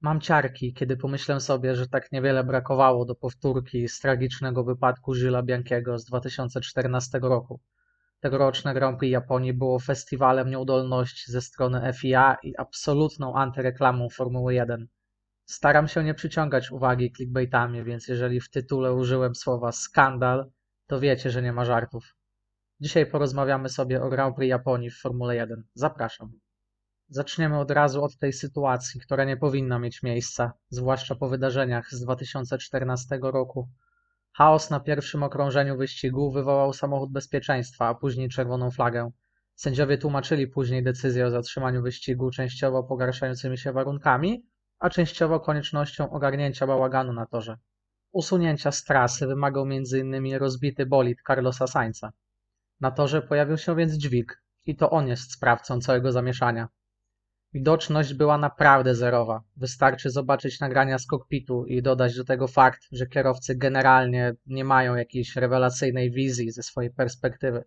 Mam ciarki, kiedy pomyślę sobie, że tak niewiele brakowało do powtórki z tragicznego wypadku Żyla Biankiego z 2014 roku. Tegoroczne Grand Prix Japonii było festiwalem nieudolności ze strony FIA i absolutną antyreklamą Formuły 1. Staram się nie przyciągać uwagi clickbaitami, więc jeżeli w tytule użyłem słowa skandal, to wiecie, że nie ma żartów. Dzisiaj porozmawiamy sobie o Grand Prix Japonii w Formule 1. Zapraszam. Zaczniemy od razu od tej sytuacji, która nie powinna mieć miejsca, zwłaszcza po wydarzeniach z 2014 roku. Chaos na pierwszym okrążeniu wyścigu wywołał samochód bezpieczeństwa, a później czerwoną flagę. Sędziowie tłumaczyli później decyzję o zatrzymaniu wyścigu częściowo pogarszającymi się warunkami, a częściowo koniecznością ogarnięcia bałaganu na torze. Usunięcia z trasy wymagał m.in. rozbity bolid Carlosa Sainza. Na torze pojawił się więc dźwig i to on jest sprawcą całego zamieszania. Widoczność była naprawdę zerowa. Wystarczy zobaczyć nagrania z kokpitu i dodać do tego fakt, że kierowcy generalnie nie mają jakiejś rewelacyjnej wizji ze swojej perspektywy.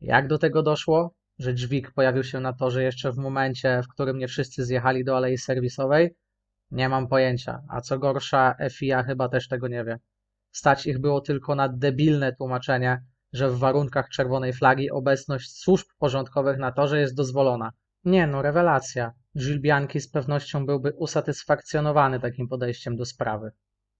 Jak do tego doszło? Że dźwig pojawił się na torze jeszcze w momencie, w którym nie wszyscy zjechali do alei serwisowej? Nie mam pojęcia, a co gorsza, FIA chyba też tego nie wie. Stać ich było tylko na debilne tłumaczenie, że w warunkach czerwonej flagi obecność służb porządkowych na torze jest dozwolona. Nie no, rewelacja. Gilles Bianchi z pewnością byłby usatysfakcjonowany takim podejściem do sprawy.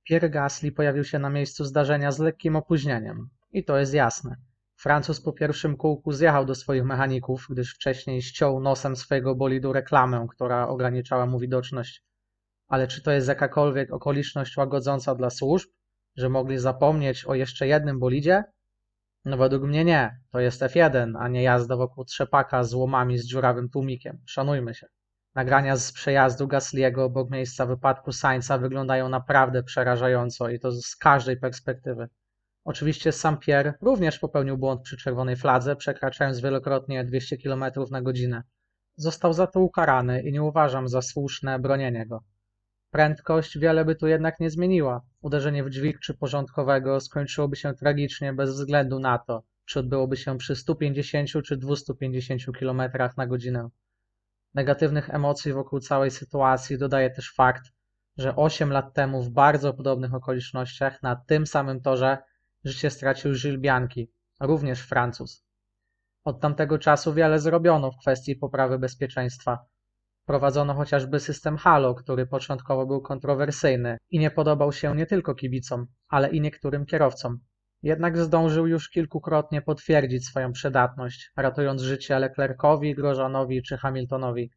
Pierre Gasly pojawił się na miejscu zdarzenia z lekkim opóźnieniem. I to jest jasne. Francuz po pierwszym kółku zjechał do swoich mechaników, gdyż wcześniej ściął nosem swojego bolidu reklamę, która ograniczała mu widoczność. Ale czy to jest jakakolwiek okoliczność łagodząca dla służb, że mogli zapomnieć o jeszcze jednym bolidzie? No według mnie nie. To jest F1, a nie jazda wokół trzepaka z łomami z dziurawym tłumikiem. Szanujmy się. Nagrania z przejazdu Gasliego obok miejsca wypadku Sainza wyglądają naprawdę przerażająco i to z każdej perspektywy. Oczywiście sam Pierre również popełnił błąd przy czerwonej fladze, przekraczając wielokrotnie 200 km na godzinę. Został za to ukarany i nie uważam za słuszne bronienie go. Prędkość wiele by tu jednak nie zmieniła. Uderzenie w dźwig czy porządkowego skończyłoby się tragicznie bez względu na to, czy odbyłoby się przy 150 czy 250 km na godzinę. Negatywnych emocji wokół całej sytuacji dodaje też fakt, że 8 lat temu w bardzo podobnych okolicznościach na tym samym torze życie stracił Gilles Bianchi, również Francuz. Od tamtego czasu wiele zrobiono w kwestii poprawy bezpieczeństwa, Prowadzono chociażby system Halo, który początkowo był kontrowersyjny i nie podobał się nie tylko kibicom, ale i niektórym kierowcom. Jednak zdążył już kilkukrotnie potwierdzić swoją przydatność, ratując życie Leclercowi, Grosjeanowi czy Hamiltonowi.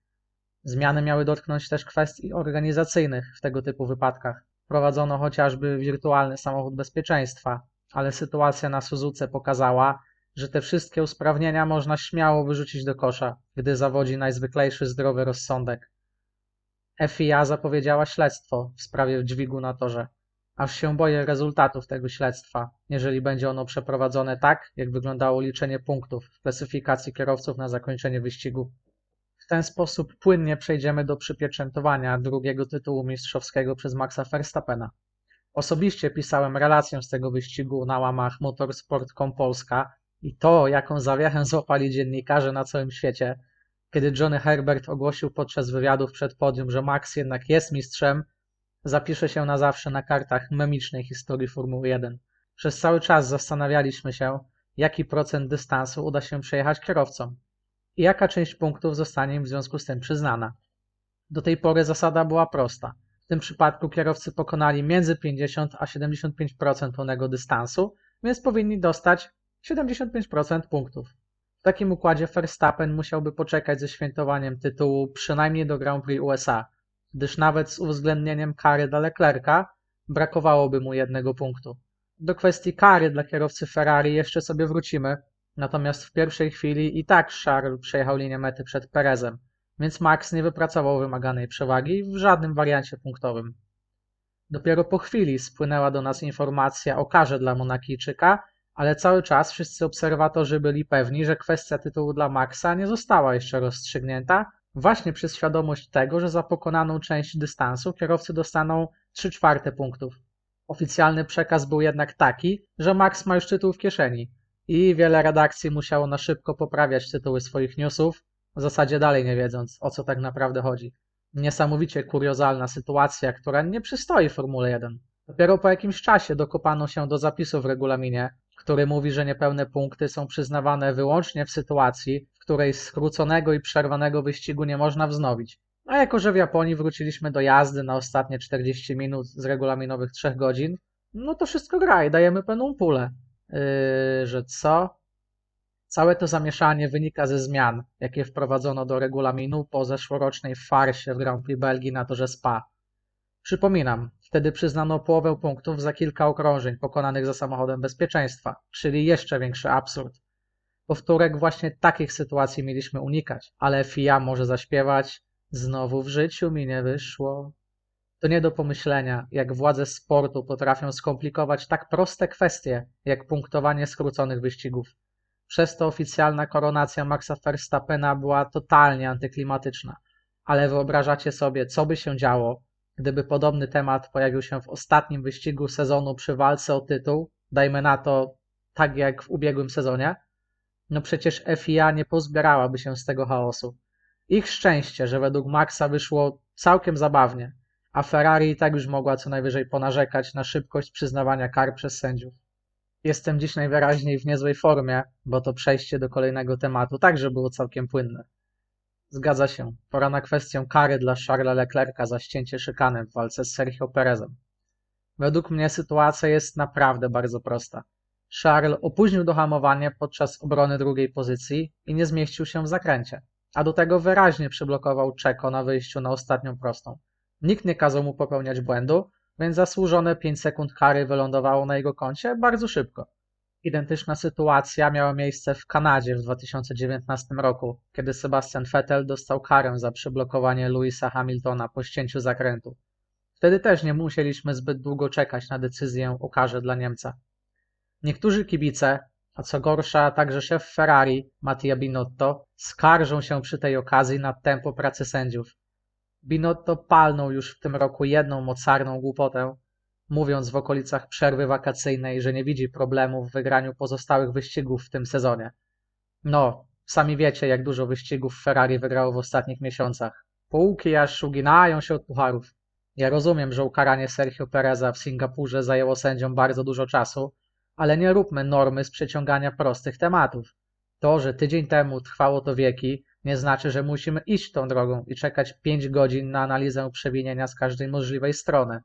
Zmiany miały dotknąć też kwestii organizacyjnych w tego typu wypadkach. Prowadzono chociażby wirtualny samochód bezpieczeństwa, ale sytuacja na Suzuce pokazała, że te wszystkie usprawnienia można śmiało wyrzucić do kosza, gdy zawodzi najzwyklejszy zdrowy rozsądek. FIA zapowiedziała śledztwo w sprawie dźwigu na torze. Aż się boję rezultatów tego śledztwa, jeżeli będzie ono przeprowadzone tak, jak wyglądało liczenie punktów w klasyfikacji kierowców na zakończenie wyścigu. W ten sposób płynnie przejdziemy do przypieczętowania drugiego tytułu mistrzowskiego przez Maxa Verstappena. Osobiście pisałem relację z tego wyścigu na łamach Motorsport.com Polska i to, jaką zawiechę złapali dziennikarze na całym świecie, kiedy Johnny Herbert ogłosił podczas wywiadów przed podium, że Max jednak jest mistrzem, zapisze się na zawsze na kartach memicznej historii Formuły 1. Przez cały czas zastanawialiśmy się, jaki procent dystansu uda się przejechać kierowcom i jaka część punktów zostanie im w związku z tym przyznana. Do tej pory zasada była prosta. W tym przypadku kierowcy pokonali między 50 a 75% pełnego dystansu, więc powinni dostać 75% punktów. W takim układzie Verstappen musiałby poczekać ze świętowaniem tytułu przynajmniej do Grand Prix USA, gdyż nawet z uwzględnieniem kary dla Leclerca brakowałoby mu jednego punktu. Do kwestii kary dla kierowcy Ferrari jeszcze sobie wrócimy, natomiast w pierwszej chwili i tak Charles przejechał linię mety przed Perezem, więc Max nie wypracował wymaganej przewagi w żadnym wariancie punktowym. Dopiero po chwili spłynęła do nas informacja o karze dla Monakijczyka ale cały czas wszyscy obserwatorzy byli pewni, że kwestia tytułu dla Maxa nie została jeszcze rozstrzygnięta, właśnie przez świadomość tego, że za pokonaną część dystansu kierowcy dostaną 3 czwarte punktów. Oficjalny przekaz był jednak taki, że Max ma już tytuł w kieszeni i wiele redakcji musiało na szybko poprawiać tytuły swoich newsów, w zasadzie dalej nie wiedząc, o co tak naprawdę chodzi. Niesamowicie kuriozalna sytuacja, która nie przystoi Formule 1. Dopiero po jakimś czasie dokopano się do zapisu w regulaminie, który mówi, że niepełne punkty są przyznawane wyłącznie w sytuacji, w której skróconego i przerwanego wyścigu nie można wznowić. A jako, że w Japonii wróciliśmy do jazdy na ostatnie 40 minut z regulaminowych 3 godzin, no to wszystko gra i dajemy pełną pulę. Yy, że co? Całe to zamieszanie wynika ze zmian, jakie wprowadzono do regulaminu po zeszłorocznej farsie w Grand Prix Belgii na torze Spa. Przypominam, wtedy przyznano połowę punktów za kilka okrążeń pokonanych za samochodem bezpieczeństwa, czyli jeszcze większy absurd. Powtórek właśnie takich sytuacji mieliśmy unikać, ale FIA może zaśpiewać Znowu w życiu mi nie wyszło. To nie do pomyślenia, jak władze sportu potrafią skomplikować tak proste kwestie, jak punktowanie skróconych wyścigów. Przez to oficjalna koronacja Maxa Verstappena była totalnie antyklimatyczna. Ale wyobrażacie sobie, co by się działo, gdyby podobny temat pojawił się w ostatnim wyścigu sezonu przy walce o tytuł, dajmy na to tak jak w ubiegłym sezonie? No przecież FIA nie pozbierałaby się z tego chaosu. Ich szczęście, że według Maxa wyszło całkiem zabawnie, a Ferrari i tak już mogła co najwyżej ponarzekać na szybkość przyznawania kar przez sędziów. Jestem dziś najwyraźniej w niezłej formie, bo to przejście do kolejnego tematu także było całkiem płynne. Zgadza się, pora na kwestię kary dla Charlesa Leclerca za ścięcie szykanem w walce z Sergio Perezem. Według mnie sytuacja jest naprawdę bardzo prosta. Charles opóźnił dohamowanie podczas obrony drugiej pozycji i nie zmieścił się w zakręcie, a do tego wyraźnie przyblokował Czeko na wyjściu na ostatnią prostą. Nikt nie kazał mu popełniać błędu, więc zasłużone 5 sekund kary wylądowało na jego koncie bardzo szybko. Identyczna sytuacja miała miejsce w Kanadzie w 2019 roku, kiedy Sebastian Vettel dostał karę za przyblokowanie Louisa Hamiltona po ścięciu zakrętu. Wtedy też nie musieliśmy zbyt długo czekać na decyzję o karze dla Niemca. Niektórzy kibice, a co gorsza także szef Ferrari, Mattia Binotto, skarżą się przy tej okazji na tempo pracy sędziów. Binotto palnął już w tym roku jedną mocarną głupotę, mówiąc w okolicach przerwy wakacyjnej, że nie widzi problemu w wygraniu pozostałych wyścigów w tym sezonie. No, sami wiecie, jak dużo wyścigów Ferrari wygrało w ostatnich miesiącach. Półki aż uginają się od pucharów. Ja rozumiem, że ukaranie Sergio Pereza w Singapurze zajęło sędziom bardzo dużo czasu, ale nie róbmy normy z przeciągania prostych tematów. To, że tydzień temu trwało to wieki, nie znaczy, że musimy iść tą drogą i czekać 5 godzin na analizę przewinienia z każdej możliwej strony.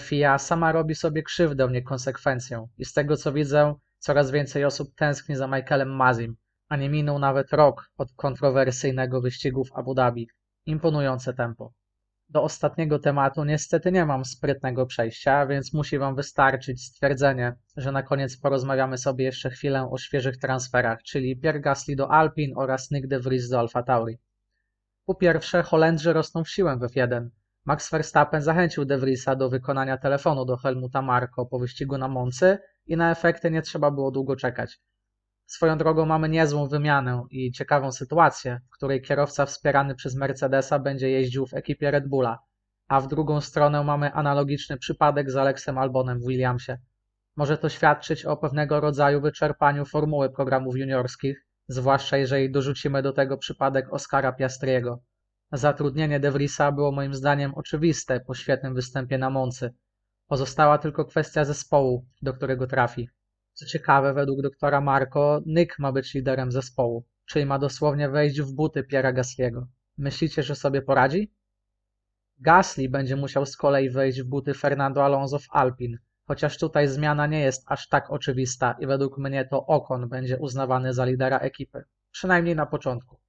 FIA sama robi sobie krzywdę niekonsekwencją i z tego co widzę, coraz więcej osób tęskni za Michaelem Mazim, a nie minął nawet rok od kontrowersyjnego wyścigu w Abu Dhabi. Imponujące tempo. Do ostatniego tematu niestety nie mam sprytnego przejścia, więc musi Wam wystarczyć stwierdzenie, że na koniec porozmawiamy sobie jeszcze chwilę o świeżych transferach, czyli Pierre Gasly do Alpin oraz Nick de Vries do Alfa Tauri. Po pierwsze, Holendrzy rosną w siłę w F1. Max Verstappen zachęcił De Vriesa do wykonania telefonu do Helmuta Marko po wyścigu na Moncy i na efekty nie trzeba było długo czekać. Swoją drogą mamy niezłą wymianę i ciekawą sytuację, w której kierowca wspierany przez Mercedesa będzie jeździł w ekipie Red Bulla, a w drugą stronę mamy analogiczny przypadek z Alexem Albonem w Williamsie. Może to świadczyć o pewnego rodzaju wyczerpaniu formuły programów juniorskich, zwłaszcza jeżeli dorzucimy do tego przypadek Oscara Piastriego. Zatrudnienie De Vriesa było moim zdaniem oczywiste po świetnym występie na Moncy. Pozostała tylko kwestia zespołu, do którego trafi. Co ciekawe, według doktora Marco, Nick ma być liderem zespołu, czyli ma dosłownie wejść w buty Piera Gasly'ego. Myślicie, że sobie poradzi? Gasly będzie musiał z kolei wejść w buty Fernando Alonso w Alpin, chociaż tutaj zmiana nie jest aż tak oczywista i według mnie to Ocon będzie uznawany za lidera ekipy, przynajmniej na początku.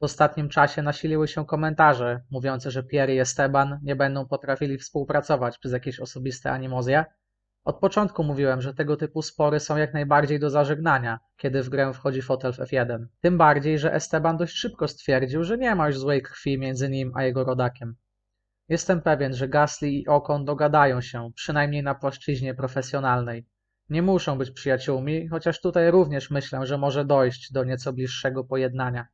W ostatnim czasie nasiliły się komentarze mówiące, że Pierre i Esteban nie będą potrafili współpracować przez jakieś osobiste animozje, od początku mówiłem, że tego typu spory są jak najbardziej do zażegnania, kiedy w grę wchodzi fotel w F1. Tym bardziej, że Esteban dość szybko stwierdził, że nie ma już złej krwi między nim a jego rodakiem. Jestem pewien, że Gasly i Ocon dogadają się, przynajmniej na płaszczyźnie profesjonalnej. Nie muszą być przyjaciółmi, chociaż tutaj również myślę, że może dojść do nieco bliższego pojednania.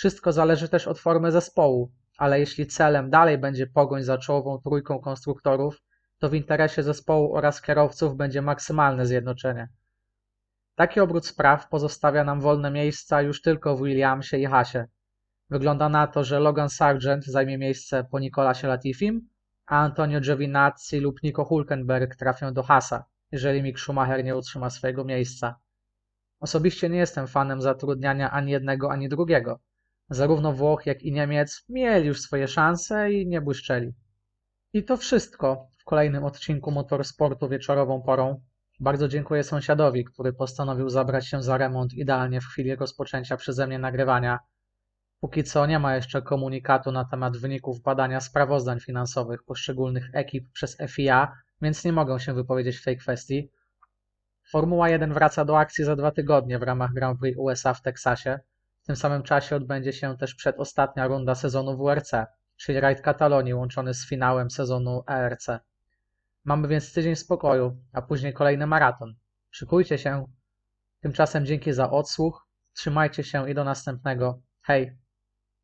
Wszystko zależy też od formy zespołu, ale jeśli celem dalej będzie pogoń za czołową trójką konstruktorów, to w interesie zespołu oraz kierowców będzie maksymalne zjednoczenie. Taki obrót spraw pozostawia nam wolne miejsca już tylko w Williamsie i Hasie. Wygląda na to, że Logan Sargent zajmie miejsce po Nicolasie Latifim, a Antonio Giovinazzi lub Nico Hulkenberg trafią do Hasa, jeżeli Mick Schumacher nie utrzyma swojego miejsca. Osobiście nie jestem fanem zatrudniania ani jednego, ani drugiego. Zarówno Włoch, jak i Niemiec mieli już swoje szanse i nie błyszczeli. I to wszystko w kolejnym odcinku Motorsportu wieczorową porą. Bardzo dziękuję sąsiadowi, który postanowił zabrać się za remont idealnie w chwili rozpoczęcia przeze mnie nagrywania. Póki co nie ma jeszcze komunikatu na temat wyników badania sprawozdań finansowych poszczególnych ekip przez FIA, więc nie mogę się wypowiedzieć w tej kwestii. Formuła 1 wraca do akcji za dwa tygodnie w ramach Grand Prix USA w Teksasie. W tym samym czasie odbędzie się też przedostatnia runda sezonu WRC, czyli rajd Katalonii łączony z finałem sezonu ERC. Mamy więc tydzień spokoju, a później kolejny maraton. Szykujcie się. Tymczasem dzięki za odsłuch. Trzymajcie się i do następnego. Hej!